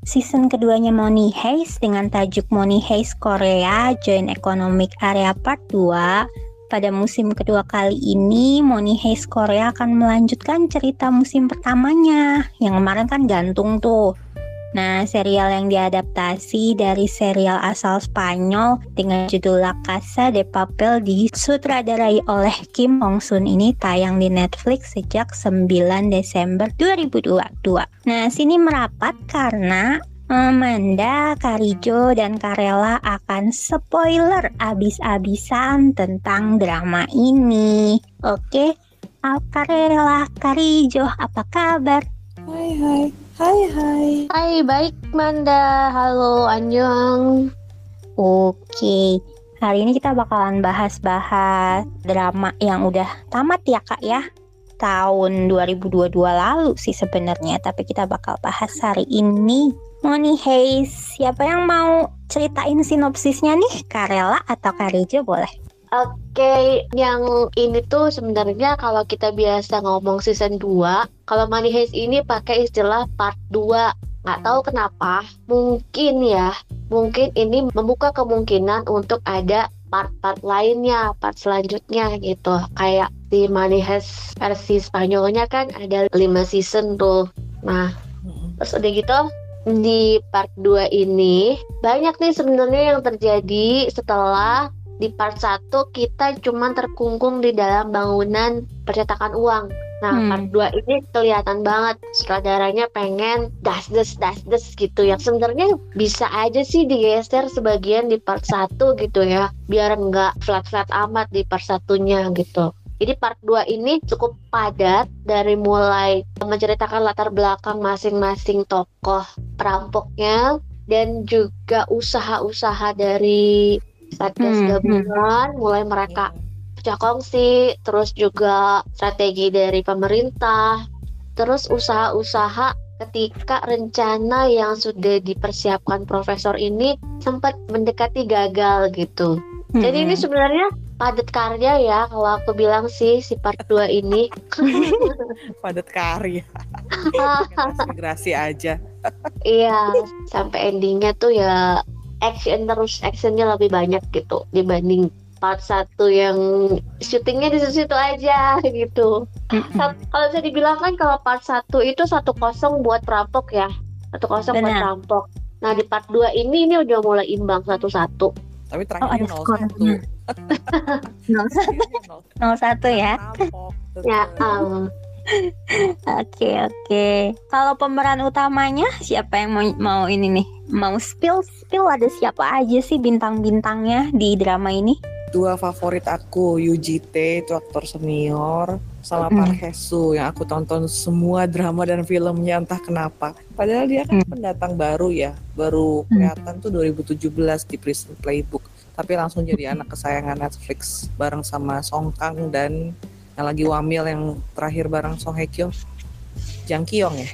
Season keduanya Money Heist dengan tajuk Money Heist Korea Joint Economic Area Part 2. Pada musim kedua kali ini, Money Heist Korea akan melanjutkan cerita musim pertamanya. Yang kemarin kan gantung tuh. Nah, serial yang diadaptasi dari serial asal Spanyol dengan judul La Casa de Papel disutradarai oleh Kim Hong Sun ini tayang di Netflix sejak 9 Desember 2022. Nah, sini merapat karena Amanda, Karijo, dan Karela akan spoiler abis-abisan tentang drama ini. Oke, Karela, Karijo, apa kabar? Hai hai, hai hai. Hai, baik Manda. Halo, Anjong. Oke, hari ini kita bakalan bahas-bahas drama yang udah tamat ya kak ya tahun 2022 lalu sih sebenarnya tapi kita bakal bahas hari ini Money Heist siapa yang mau ceritain sinopsisnya nih Karela atau Karijo boleh Oke, yang ini tuh sebenarnya kalau kita biasa ngomong season 2, kalau Money Heist ini pakai istilah part 2. Nggak tahu kenapa, mungkin ya, mungkin ini membuka kemungkinan untuk ada part-part lainnya, part selanjutnya gitu. Kayak di Money Heist versi Spanyolnya kan ada 5 season tuh. Nah, terus udah gitu di part 2 ini banyak nih sebenarnya yang terjadi setelah di part 1 kita cuma terkungkung di dalam bangunan percetakan uang. Nah, hmm. part 2 ini kelihatan banget sutradaranya pengen das des das des gitu yang sebenarnya bisa aja sih digeser sebagian di part 1 gitu ya, biar nggak flat-flat amat di part satunya gitu. Jadi part 2 ini cukup padat dari mulai menceritakan latar belakang masing-masing tokoh perampoknya dan juga usaha-usaha dari satgas hmm, gabungan hmm. mulai mereka pecah kongsi terus juga strategi dari pemerintah terus usaha-usaha ketika rencana yang sudah dipersiapkan profesor ini sempat mendekati gagal gitu. Hmm. Jadi ini sebenarnya padat karya ya kalau aku bilang sih si part 2 ini. padat karya. Migrasi aja. iya, sampai endingnya tuh ya action terus actionnya lebih banyak gitu dibanding part satu yang syutingnya di situ aja gitu. kalau saya dibilang kan kalau part satu itu satu kosong buat perampok ya, satu kosong buat perampok. Nah di part 2 ini ini udah mulai imbang satu-satu. Tapi terakhir oh, satu. nol satu ya. ya. Um, Oke oke. Kalau pemeran utamanya siapa yang mau mau ini nih? Mau spill spill ada siapa aja sih bintang-bintangnya di drama ini? Dua favorit aku, Yuji T itu aktor senior, sama mm. Park Hesu yang aku tonton semua drama dan filmnya entah kenapa. Padahal dia kan mm. pendatang baru ya, baru kelihatan mm. tuh 2017 di Prison Playbook. Tapi langsung jadi anak kesayangan Netflix bareng sama Song Kang dan yang lagi wamil yang terakhir bareng Song Hye Kyo. Jang Kyung ya?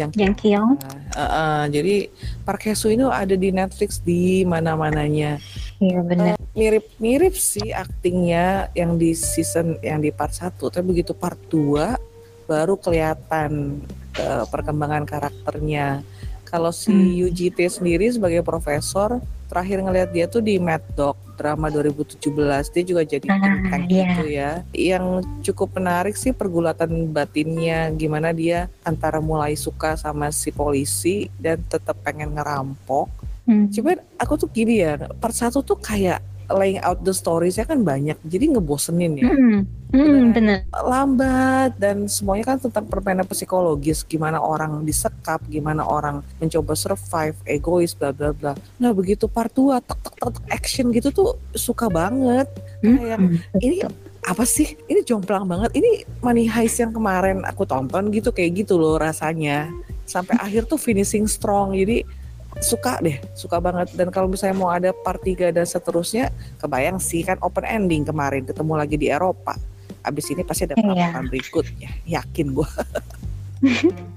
Jang, Jang Kyung nah, uh, uh, jadi Park Hae Soo ini ada di Netflix di mana mananya iya benar. Uh, mirip mirip sih aktingnya yang di season yang di part 1 tapi begitu part 2 baru kelihatan uh, perkembangan karakternya. Kalau si hmm. UGT sendiri sebagai profesor terakhir ngelihat dia tuh di Mad Dog drama 2017 dia juga jadi ah, yeah. gitu ya yang cukup menarik sih pergulatan batinnya gimana dia antara mulai suka sama si polisi dan tetap pengen ngerampok hmm. cuman aku tuh gini ya part satu tuh kayak laying out the stories ya kan banyak jadi ngebosenin ya hmm. Hmm, bener. lambat dan semuanya kan tentang permainan psikologis gimana orang disekap gimana orang mencoba survive egois bla bla bla nah begitu part 2 tek tek tek action gitu tuh suka banget hmm. kayak ini apa sih ini jomplang banget ini money heist yang kemarin aku tonton gitu kayak gitu loh rasanya sampai akhir tuh finishing strong jadi suka deh, suka banget. Dan kalau misalnya mau ada part 3 dan seterusnya, kebayang sih kan open ending kemarin ketemu lagi di Eropa. Abis ini pasti ada Iya. part berikutnya, yakin gua.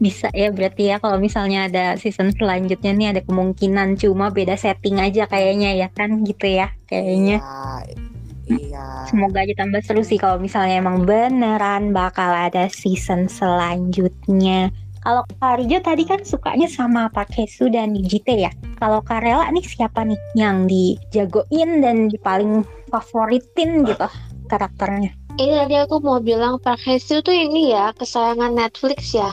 Bisa ya berarti ya kalau misalnya ada season selanjutnya nih ada kemungkinan cuma beda setting aja kayaknya ya kan gitu ya kayaknya. Iya. Iya. Semoga aja tambah seru sih kalau misalnya emang beneran bakal ada season selanjutnya. Kalau Kak Rijo tadi kan sukanya sama Pak Kesu dan JT ya. Kalau Karela nih siapa nih yang dijagoin dan paling favoritin gitu karakternya? Ini tadi aku mau bilang Park Hae Soo tuh ini ya kesayangan Netflix ya.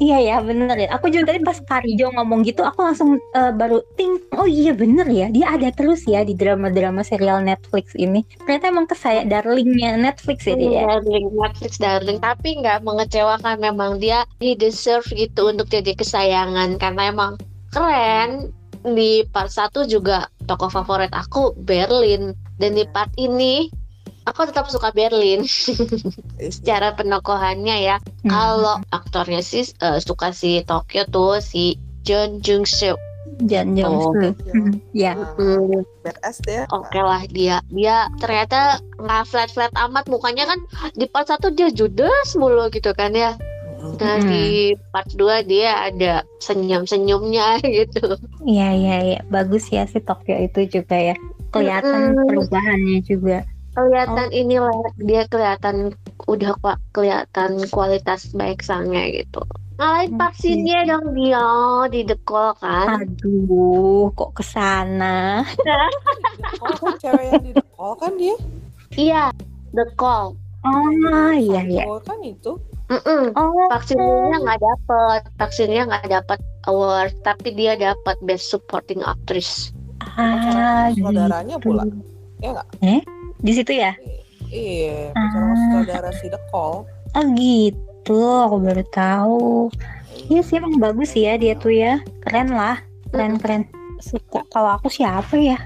Iya ya bener ya. Aku juga tadi pas Kak Rijo ngomong gitu, aku langsung eh, baru ting. Oh iya bener ya, dia ada terus ya di drama-drama serial Netflix ini. Ternyata emang kesayang darlingnya Netflix ya dia. ya. Darling Netflix darling tapi nggak mengecewakan memang dia he deserve gitu untuk jadi kesayangan karena emang keren di part 1 juga tokoh favorit aku Berlin dan di part ini aku tetap suka Berlin secara penokohannya ya Hmm. kalau aktornya sih eh, suka si Tokyo tuh si John Jung Soo Jan Jong Oh. Hmm, Ya. Hmm, Badass. Oke lah dia dia ternyata nggak flat flat amat mukanya kan di part 1 dia judes mulu gitu kan ya. Nah Mm-mm. di part 2 dia ada senyum-senyumnya gitu. Iya iya iya bagus ya si Tokyo itu juga ya. Kelihatan Mm-mm. perubahannya juga. Kelihatan inilah dia kelihatan udah kok kelihatan kualitas baik sangnya gitu. Ngalahin part Oke. scene-nya dong dia di the call kan. Aduh, kok ke sana? Oh kan cewek yang di call kan dia? Iya, the call. Oh iya iya. Oh kan itu. Mm-mm. Oh, Vaksinnya nggak dapet, vaksinnya nggak dapet award, tapi dia dapat best supporting actress. ah, Saudaranya gitu. pula. Ya nggak? Eh, di situ ya? Iya, Ah. bicara saudara si The Call. Oh gitu, aku baru tahu. Iya sih emang bagus ya dia tuh ya, keren lah, keren keren. Suka. Kalau aku siapa ya?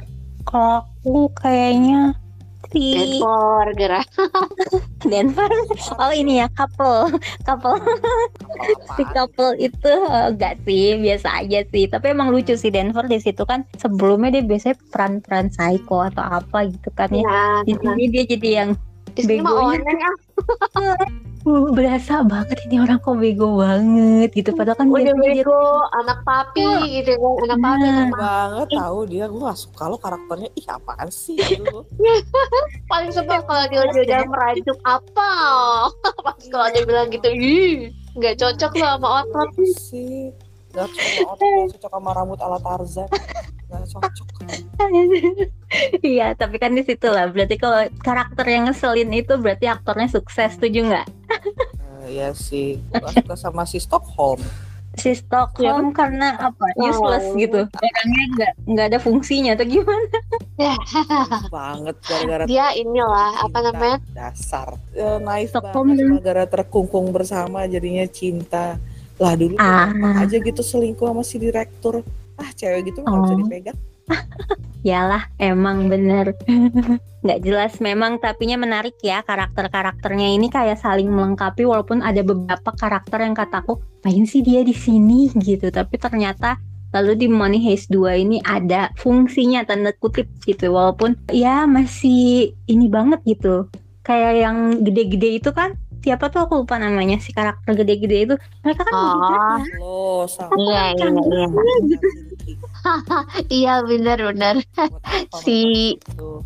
Kalau aku kayaknya si Denver, gerak. Denver. Oh ini ya couple, couple. si couple itu eh, enggak sih, biasa aja sih. Tapi emang lucu sih Denver di situ kan. Sebelumnya dia biasanya peran-peran psycho atau apa gitu kan ya. Nah, Di sini dia jadi yang di sini mah ah. uh, berasa banget ini orang kok bego banget gitu. Padahal kan udah dia bego anak papi gitu kan anak papi Nah. anak banget tahu dia gue gak suka lo karakternya ih apaan sih gitu. paling sebel kalau dia udah, udah merajuk apa pas kalau dia bilang gitu ih nggak cocok lo sama otot Apa sih gak cocok otak gak cocok sama rambut ala Tarzan gak cocok Iya, tapi kan di situ lah. Berarti kalau karakter yang ngeselin itu berarti aktornya sukses, setuju nggak? Iya sih gue suka sama si Stockholm Si Stockholm karena apa? Useless Oh. gitu. Orangnya nggak nggak ada fungsinya atau gimana? banget gara-gara dia inilah apa namanya dasar Eh, naif Stockholm banget gara terkungkung bersama jadinya cinta lah dulu Ah. aja gitu selingkuh sama si direktur ah cewek gitu nggak bisa Oh. dipegang Yalah, emang bener. nggak jelas memang, tapinya menarik ya karakter-karakternya ini kayak saling melengkapi walaupun ada beberapa karakter yang kataku, main sih dia di sini gitu. Tapi ternyata lalu di Money Heist 2 ini ada fungsinya tanda kutip gitu walaupun ya masih ini banget gitu. Kayak yang gede-gede itu kan siapa tuh aku lupa namanya si karakter gede-gede itu mereka kan Oh. ya. sama iya iya iya iya benar benar Si- Tuh.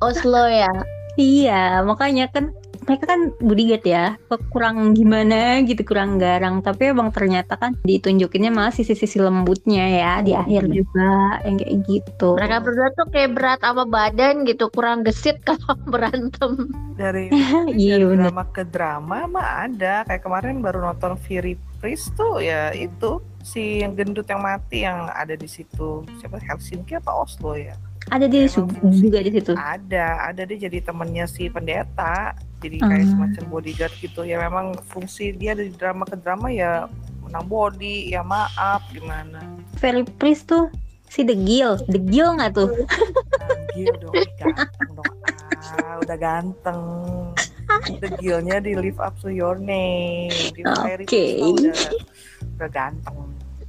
Oslo ya Iya, makanya kan mereka kan bodyguard ya, kok kurang gimana gitu, kurang garang. Tapi emang ternyata kan ditunjukinnya malah sisi-sisi lembutnya ya di akhir juga yang kayak gitu. mereka berdua tuh kayak berat sama badan gitu kurang gesit kalau berantem. Dari Iya, dari drama ke drama mah ada. Kayak kemarin baru nonton Fury Priest tuh ya itu si yang gendut yang mati yang ada di situ. Siapa? Helsinki apa Oslo ya Ada di Emang su- fungsi. juga di situ. ada ada dia jadi temennya si pendeta jadi kayak Ah. semacam bodyguard gitu ya memang fungsi dia dari drama ke drama ya menang body ya maaf gimana Very Priest tuh si The Gil, The Gil nggak tuh? Gil dong ganteng dong ah udah ganteng The Gilnya di Live Up to Your Name di Fairy Oke. Tuh udah udah ganteng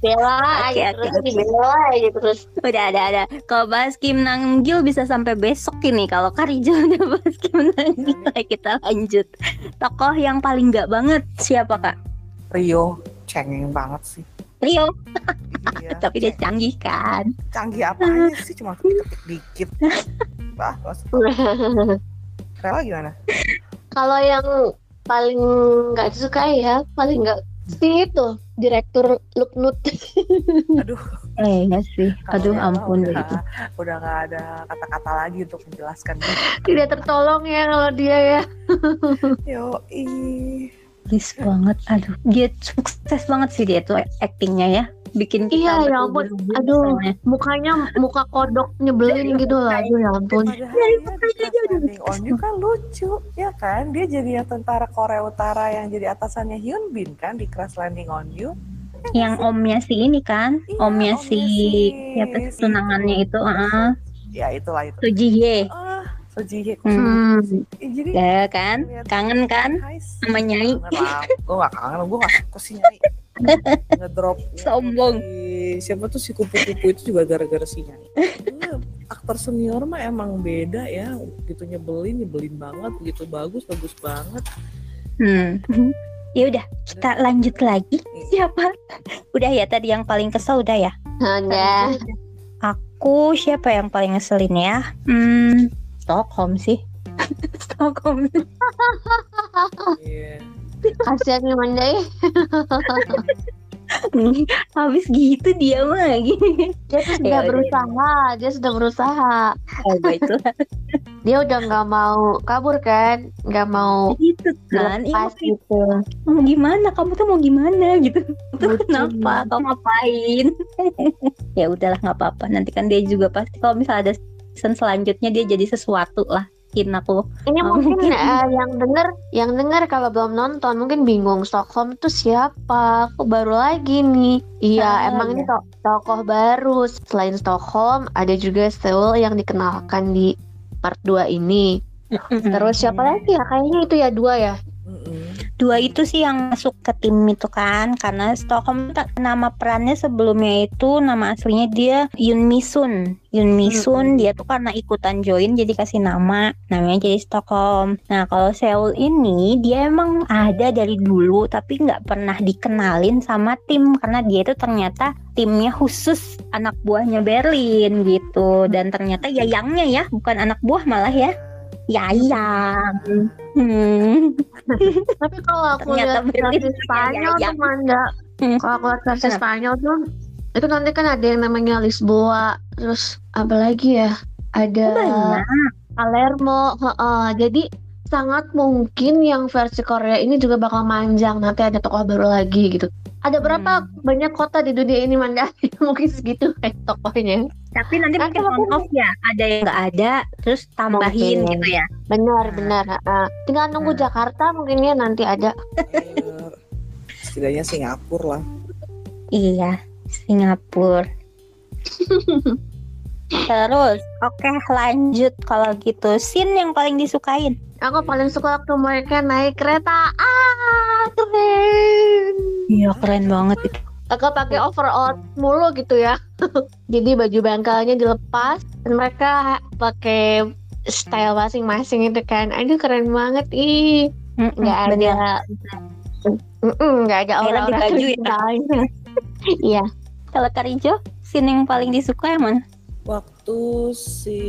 Bella Oke, aja oke, terus oke. dibela aja terus. Udah ada ada. Kalau bahas Kim Nang Gil bisa sampai besok ini. Kalau Karijo udah bahas Kim Nang Gil, ayo kita lanjut. Tokoh yang paling nggak banget siapa kak? Rio cengeng banget sih. Rio. Iya. Tapi dia canggih kan. canggih apanya sih cuma ketik dikit. Bah, Rela gimana? Kalau yang paling nggak disukai ya, paling nggak sih itu direktur Luknut. Aduh, Eh ya sih. Aduh Rela ampun deh udah, itu. udah nggak ada kata-kata lagi untuk menjelaskan. Tidak tertolong ya kalau dia ya. Yo, ih. Please banget. Aduh. Dia sukses banget sih dia tuh actingnya ya. Bikin kita Iya, ya ampun. Aduh. misalnya. Mukanya muka kodok nyebelin gitu lah. Aduh ya ampun. Landing on You kan lucu, ya kan? Dia jadi yang tentara Korea Utara yang jadi atasannya Hyun Bin kan di Crash Landing on You. Yang omnya si ini kan. Iya, omnya omnya si si- siapa si tunangannya itu. Heeh. Ya itulah itu. Suji Hye. Ah, So Ji Hye. Hmm. Eh, Jadi Ya kan? Kangen kan? Sama Nyai? Gue gak kangen, gue gak suka sih Nyai. Ngedrop. Sombong. Si- Siapa tuh si kupu-kupu itu juga gara-gara si Nyai. Iya, aktor senior mah emang beda ya. Gitu nyebelin, nyebelin banget. Begitu bagus, bagus banget. Hmm. Ya udah, kita lanjut lagi. Siapa? Udah ya tadi yang paling kesel udah ya. Ada. Aku siapa yang paling ngeselin ya? Hmm, Stockholm sih. Stockholm. Iya. Kasihan nih Mandai. Habis gitu dia mah gini. Dia tuh sudah Ya udah. berusaha. Dia sudah berusaha. Oh, itu Dia udah nggak mau kabur kan? Nggak mau gitu kan. Iya, gitu. mau gimana? Kamu tuh mau gimana gitu? Itu Lucu. kenapa? Kau ngapain? ya udahlah nggak apa-apa. Nanti kan dia juga pasti kalau misalnya ada season selanjutnya dia jadi sesuatu lah. Kin aku. Ini Oh, mungkin mungkin. eh, yang denger, yang denger kalau belum nonton mungkin bingung Stockholm tuh siapa? Aku baru lagi nih. Iya, Ah, emang iya. ini to- tokoh baru. Selain Stockholm, ada juga Seoul yang dikenalkan di part 2 ini. Terus siapa lagi ya? Kayaknya itu ya dua ya. Dua itu sih yang masuk ke tim itu kan. Karena Stockholm nama perannya sebelumnya itu nama aslinya dia Yun Misun Yun Misun dia tuh karena ikutan join jadi kasih nama. Namanya jadi Stockholm. Nah kalau Seoul ini dia emang ada dari dulu tapi nggak pernah dikenalin sama tim. Karena dia itu ternyata timnya khusus anak buahnya Berlin gitu. Dan ternyata yayangnya ya bukan anak buah malah ya yayang hmm. Tapi kalau aku Ternyata lihat versi Spanyol yayang. tuh Manda. Hmm. Kalau aku lihat versi? Spanyol tuh itu nanti kan ada yang namanya Lisboa, terus apa lagi ya? Ada banyak Palermo, heeh. jadi sangat mungkin yang versi Korea ini juga bakal manjang nanti ada tokoh baru lagi gitu. Ada berapa Hmm. banyak kota di dunia ini Manda? mungkin segitu kayak tokohnya. Tapi nanti mungkin on aku- off ya, ada yang nggak ada, terus tambahin Mungkin. gitu ya. Benar, Nah. benar. heeh. Tinggal nunggu Nah. Jakarta mungkin ya nanti ada. Ayo. Setidaknya Singapura lah. Iya, Singapura. terus, oke lanjut kalau gitu. Scene yang paling disukain. Aku paling suka waktu mereka naik kereta. Ah, keren. Iya keren banget itu. Aku pakai overall mulu gitu ya. Jadi baju bangkalnya dilepas dan mereka pakai style masing-masing itu kan. Aduh keren banget ih. Mm-mm, Nggak ada nggak ada aura-aura baju ya? Iya. Kalau Karijo, scene yang paling disuka yang mana? Waktu si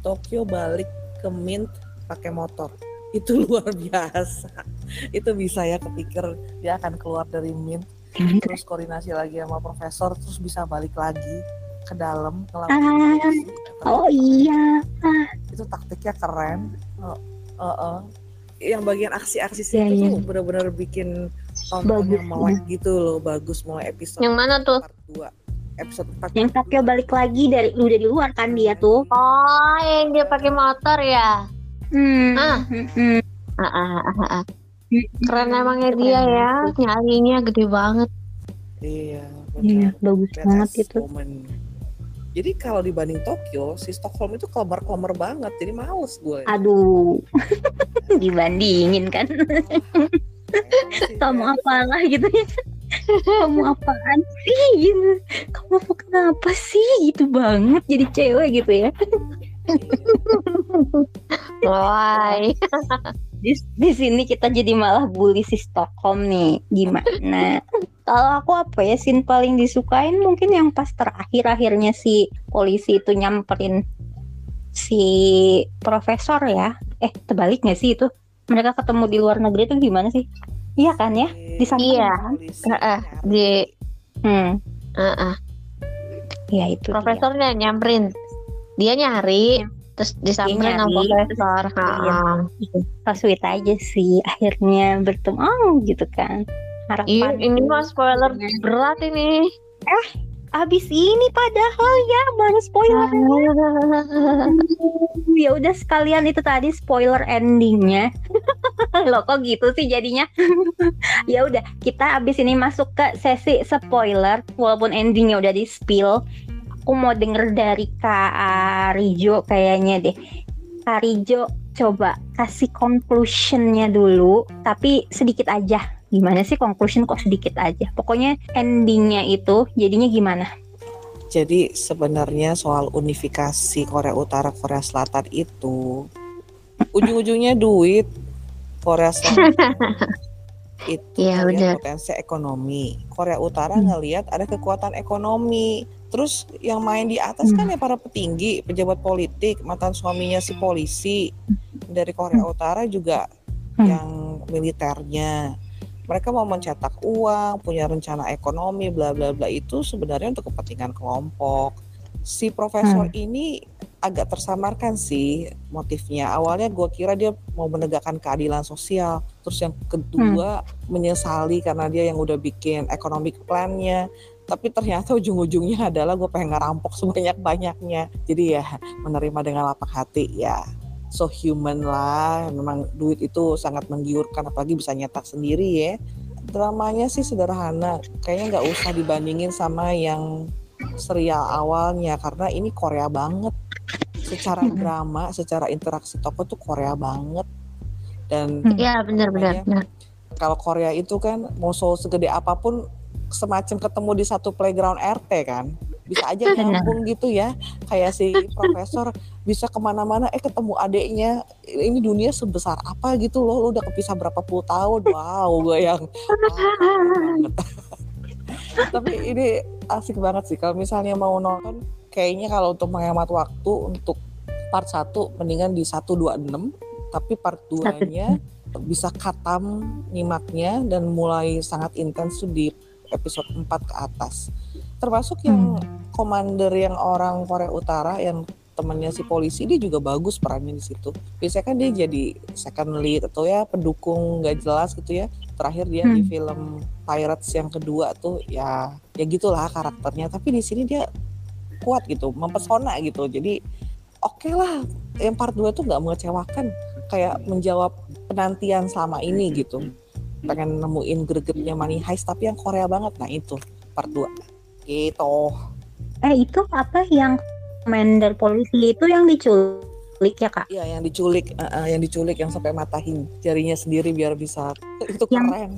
Tokyo balik ke Mint pakai motor. Itu luar biasa. Itu bisa ya kepikir dia akan keluar dari Mint terus koordinasi lagi sama profesor terus bisa balik lagi ke dalam ngelakuin Ah. Oh iya. itu taktiknya keren oh, oh, oh. yang bagian aksi-aksi Iya, itu iya. tuh bener-bener bikin tonton Bagus, yang melek gitu loh bagus mulai episode Yang mana tuh? part 2 episode 4 Yang Tokyo balik lagi dari udah di luar kan dia tuh. Oh, yang dia pakai motor ya. Hmm. Ah. mm-mm. Ah, ah, ah, ah, ah. Mm-mm. Keren emangnya Keren dia ya. Nyalinya gede banget. iya Iya, benar bagus Badass banget itu. woman. jadi kalau dibanding Tokyo si Stockholm itu klemer-klemer banget jadi males gue Aduh, dibandingin kan, sama apalah gitu ya. Kamu apaan sih? Gitu. Kamu kenapa sih? Gitu banget jadi cewek gitu ya. Why? di, di sini kita jadi malah bully si Stockholm nih. Gimana? Kalau aku apa ya scene paling disukain mungkin yang pas terakhir akhirnya si polisi itu nyamperin si profesor ya. Eh terbalik nggak sih itu. Mereka ketemu di luar negeri itu gimana sih iya kan ya di sana Iya. kan? Di hmm heeh. ya itu dia. profesornya nyamperin. Dia nyari terus disamperin sama profesor. iya. Heeh. so sweet aja sih akhirnya bertemu oh gitu kan Iya, harapan ini mah spoiler berat ini. Abis ini padahal ya baru spoiler ya udah sekalian itu tadi spoiler endingnya. Loh kok gitu sih jadinya? Ya udah kita abis ini masuk ke sesi spoiler. Walaupun endingnya udah di spill. Aku mau denger dari Kak Rijo kayaknya deh. Kak Rijo coba kasih conclusionnya dulu. Tapi sedikit aja gimana sih conclusion kok sedikit aja pokoknya endingnya itu jadinya gimana Jadi sebenarnya soal unifikasi Korea Utara Korea Selatan itu ujung-ujungnya duit Korea Selatan itu ngelihat benar. potensi ekonomi. Korea Utara Hmm. ngelihat ada kekuatan ekonomi. Terus yang main di atas kan ya para petinggi, pejabat politik, mantan suaminya si polisi dari Korea Utara juga Hmm. yang militernya. Mereka mau mencetak uang, punya rencana ekonomi, bla bla bla itu sebenarnya untuk kepentingan kelompok. Si profesor ini agak tersamarkan sih motifnya. Awalnya gue kira dia mau menegakkan keadilan sosial. Terus yang kedua menyesali karena dia yang udah bikin economic plan-nya. Tapi ternyata ujung-ujungnya adalah gue pengen ngerampok sebanyak-banyaknya. Jadi ya menerima dengan lapak hati ya. So human lah, memang duit itu sangat menggiurkan apalagi bisa nyetak sendiri ya. Dramanya sih sederhana, kayaknya nggak usah dibandingin sama yang serial awalnya karena ini Korea banget. Secara Mm-mm. drama, secara interaksi tokoh tuh Korea banget. Dan Hmm. Iya benar benar benar. kalau Korea itu kan mau show segede apa pun semacam ketemu di satu playground RT kan bisa aja nyambung gitu ya kayak si profesor bisa ke mana-mana eh ketemu adeknya ini dunia sebesar apa? Gitu loh lu udah kepisah berapa puluh tahun? Wow gue yang wow, tapi ini asik banget sih kalau misalnya mau nonton kayaknya kalau untuk menghemat waktu untuk part 1 mendingan di 126 tapi part 2 nya bisa katam nyimaknya dan mulai sangat intens tuh di episode 4 ke atas. Termasuk yang komander yang orang Korea Utara yang temannya si polisi dia juga bagus perannya di situ. Biasanya kan dia jadi second lead atau ya pendukung nggak jelas gitu ya. Terakhir dia di Hmm. film Pirates yang kedua tuh ya ya gitulah karakternya. Tapi di sini dia kuat gitu, mempesona gitu. Jadi oke lah, yang part 2 tuh nggak mengecewakan, kayak menjawab penantian selama ini gitu. Pengen nemuin gregetnya Money Heist tapi yang Korea banget. Nah itu part 2. Gitu. eh itu apa yang komander polisi itu yang diculik ya kak? Iya yang diculik, eh, eh, yang diculik yang sampai matahin jarinya sendiri biar bisa itu Yang- keren.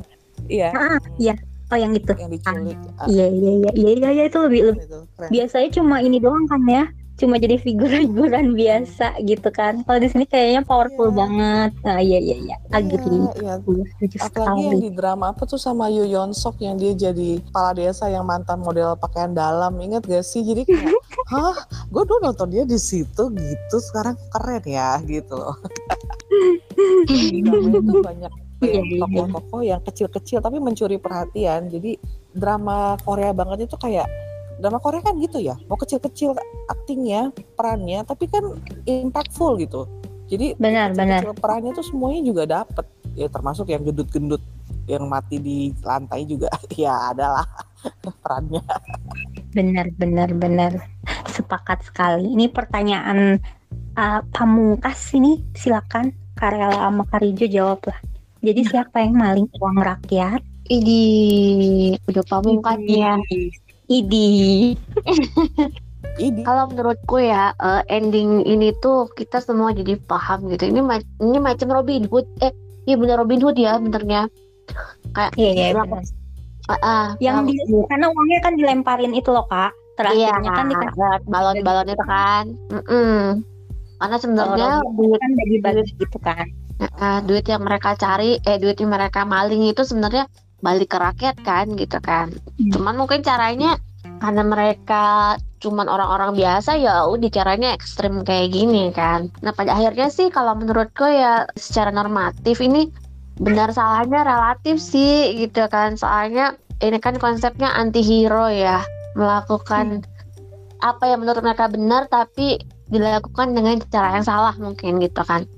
Iya, ah iya. Oh yang itu. Yang diculik. ah, iya iya iya iya. Iya iya, itu lebih lebih itu keren. biasanya cuma ini doang kan ya cuma jadi figuran-figuran biasa gitu kan kalau di sini kayaknya powerful Iya. banget nah iya iya iya agree Iya, iya. Gue setuju Apalagi yang di drama apa tuh sama Yoo Yeon Sok yang dia jadi kepala desa yang mantan model pakaian dalam, inget gak sih? Jadi kayak, hah, gue dulu nonton dia di situ gitu, sekarang keren ya gitu loh. Di drama itu banyak Iya, iya. tokoh-tokoh yang kecil-kecil tapi mencuri perhatian. Jadi drama Korea banget itu kayak drama Korea kan gitu ya, mau kecil-kecil aktingnya, perannya, tapi kan impactful gitu. Jadi benar benar. kecil perannya tuh semuanya juga dapet. Ya termasuk yang gendut-gendut yang mati di lantai juga. Ya adalah perannya. Benar benar benar. Sepakat sekali. Ini pertanyaan uh, pamungkas ini silakan. Karela sama Karijo jawab lah. Jadi siapa yang maling uang rakyat? Ini udah pamungkas ya. Idi ini Kalau menurutku ya eh, ending ini tuh kita semua jadi paham gitu. Ini ma- ini macam Robin Hood. Eh, iya bener Robin Hood ya benernya. iya iya benar. Ah, ah, yang di karena uangnya kan dilemparin itu loh kak iya terakhirnya kan dikasih lewat balon-balon itu kan Mm-mm. karena sebenarnya duit kan bagi-bagi gitu kan ah, duit yang mereka cari eh duit yang mereka maling itu sebenarnya balik ke rakyat kan gitu kan. Hmm. cuman mungkin caranya karena mereka cuman orang-orang biasa ya udah caranya ekstrim kayak gini kan. Nah pada akhirnya sih kalau menurutku ya secara normatif ini benar salahnya relatif sih gitu kan. Soalnya ini kan konsepnya anti hero ya melakukan apa yang menurut mereka benar tapi dilakukan dengan cara yang salah mungkin gitu kan.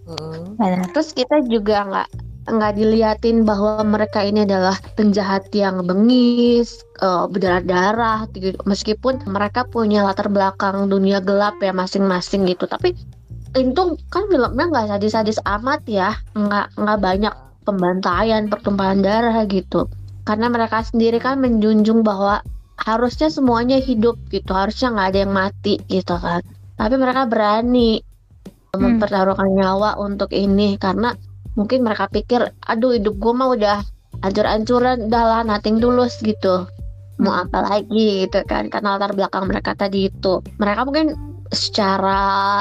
Benar. Terus kita juga nggak nggak diliatin bahwa mereka ini adalah penjahat yang bengis eh, berdarah-darah gitu. meskipun mereka punya latar belakang dunia gelap ya masing-masing gitu. Tapi itu kan filmnya nggak sadis-sadis amat ya. Nggak nggak banyak pembantaian pertumpahan darah gitu. Karena mereka sendiri kan menjunjung bahwa harusnya semuanya hidup gitu. Harusnya nggak ada yang mati gitu kan. Tapi mereka berani Hmm. mempertaruhkan nyawa untuk ini karena mungkin mereka pikir aduh hidup gue mah udah hancur-hancuran udah lah nothing tulus gitu mau Hmm. apa lagi gitu kan karena latar belakang mereka tadi itu mereka mungkin secara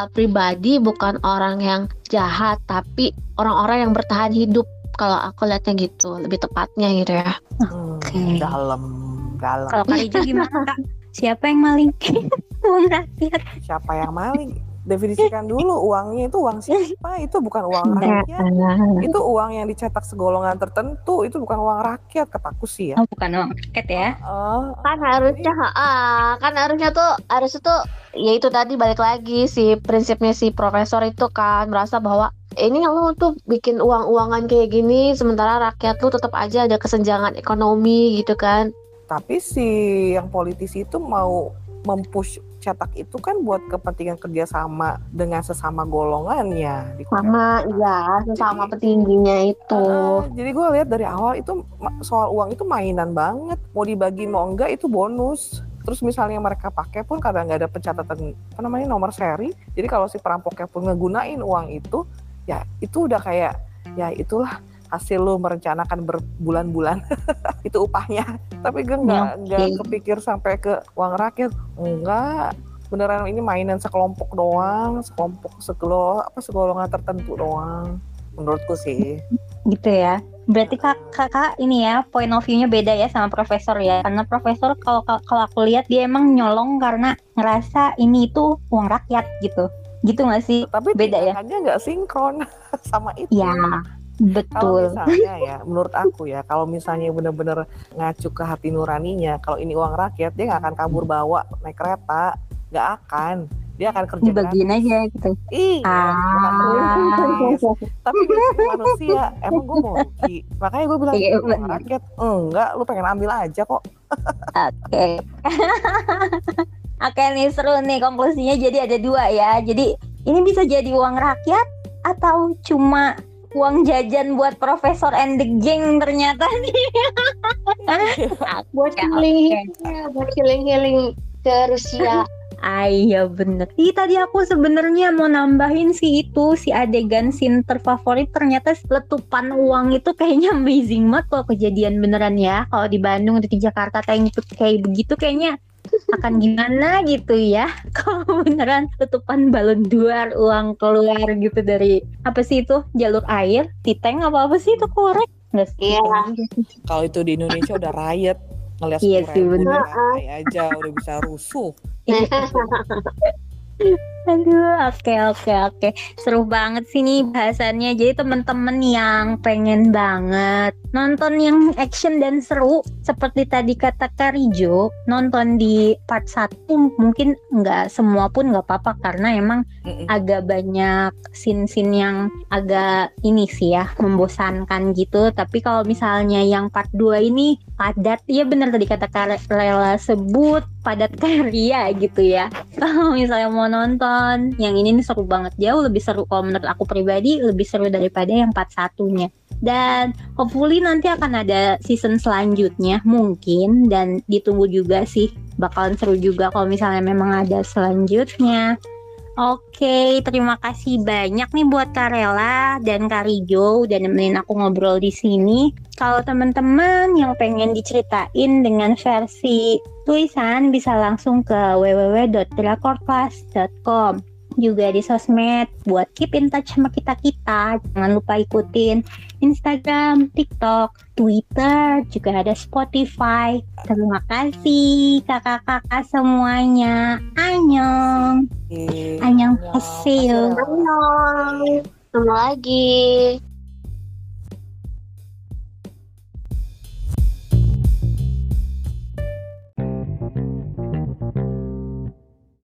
pribadi bukan orang yang jahat tapi orang-orang yang bertahan hidup kalau aku lihatnya gitu lebih tepatnya gitu ya Hmm, Oke. Dalam, dalam. kalau kak Ijo gimana kak siapa yang maling uang rakyat Siapa yang maling? Definisikan dulu uangnya itu uang siapa? Itu bukan uang rakyat. Itu uang yang dicetak segolongan tertentu. Itu bukan uang rakyat, kataku sih ya. oh bukan uang rakyat ya Oh, kan harusnya ah kan harusnya tuh harusnya tuh ya itu tadi balik lagi si prinsipnya si profesor itu kan merasa bahwa ini lu tuh bikin uang-uangan kayak gini sementara rakyat lu tetap aja ada kesenjangan ekonomi gitu kan tapi si yang politisi itu mau mempush cetak itu kan buat kepentingan kerjasama dengan sesama golongannya. sama ya sesama petingginya itu Ah, jadi gue lihat dari awal itu soal uang itu mainan banget. Mau dibagi mau enggak itu bonus. Terus misalnya mereka pakai pun kadang nggak ada pencatatan apa namanya nomor seri. Jadi kalau si perampoknya pun ngegunain uang itu, ya itu udah kayak ya itulah hasil lu merencanakan berbulan-bulan itu upahnya. Tapi gue nggak nggak Oke. kepikir sampai ke uang rakyat. Enggak. Beneran ini mainan sekelompok doang, sekelompok segelo apa segolongan tertentu doang. Menurutku sih. gitu ya berarti kak kakak ini ya point of view-nya beda ya sama profesor ya karena profesor kalau kalau aku lihat dia emang nyolong karena ngerasa ini itu uang rakyat gitu gitu nggak sih tapi Beda ya? tindakannya nggak sinkron sama itu. ya Kalau betul misalnya ya, menurut aku ya, kalau misalnya bener-bener ngacu ke hati nuraninya, kalau ini uang rakyat dia nggak akan kabur bawa naik kereta, nggak akan. Dia akan kerja dibagiin gratis. aja gitu Iya, Ah. Tapi manusia, emang gue mau rugi. Makanya gue bilang Iya, "Ini uang rakyat, enggak, lu pengen ambil aja kok. Oke. Oke nih seru nih konklusinya jadi ada dua ya. Jadi ini bisa jadi uang rakyat atau cuma uang jajan buat profesor and the gang ternyata nih. buat healing buat healing healing ke Rusia Ah iya bener. Ih tadi aku sebenarnya mau nambahin sih itu Si adegan scene terfavorit. Ternyata letupan uang itu kayaknya amazing banget kalau kejadian beneran ya. Kalau di Bandung atau di Jakarta kayak gitu kayak begitu kayaknya. Akan gimana gitu ya? Kalau beneran letupan balon duar uang keluar gitu dari apa sih itu? Jalur air Titeng apa apa sih itu korek Nggak sih? Iya. Kalau itu di Indonesia udah riot, ngeliat Iya sepuluh sih, ribu bener. aja udah bisa rusuh. Aduh, oke oke oke. Seru banget sih nih bahasannya. Jadi teman-teman yang pengen banget nonton yang action dan seru seperti tadi kata Karijo, nonton di part 1 mungkin nggak semua pun nggak apa-apa karena emang Mm-mm. agak banyak scene-scene yang agak ini sih ya membosankan gitu tapi kalau misalnya yang part 2 ini padat ya bener tadi kata Rela sebut padat karya gitu ya kalau misalnya mau nonton yang ini nih seru banget. Jauh lebih seru kalau menurut aku pribadi lebih seru daripada yang part satunya. Dan hopefully nanti akan ada season selanjutnya mungkin. Dan ditunggu juga sih. Bakalan seru juga kalau misalnya memang ada selanjutnya Oke, terima kasih banyak nih buat Karela dan Karijo udah nemenin aku ngobrol di sini. Kalau teman-teman yang pengen diceritain dengan versi tulisan bisa langsung ke www.drakorclass.com juga di sosmed buat keep in touch sama kita-kita. Jangan lupa ikutin Instagram, TikTok, Twitter, juga ada Spotify. Terima kasih kakak-kakak semuanya. Annyeong. Oke. Annyeong haseyo. Annyeong. Ketemu lagi.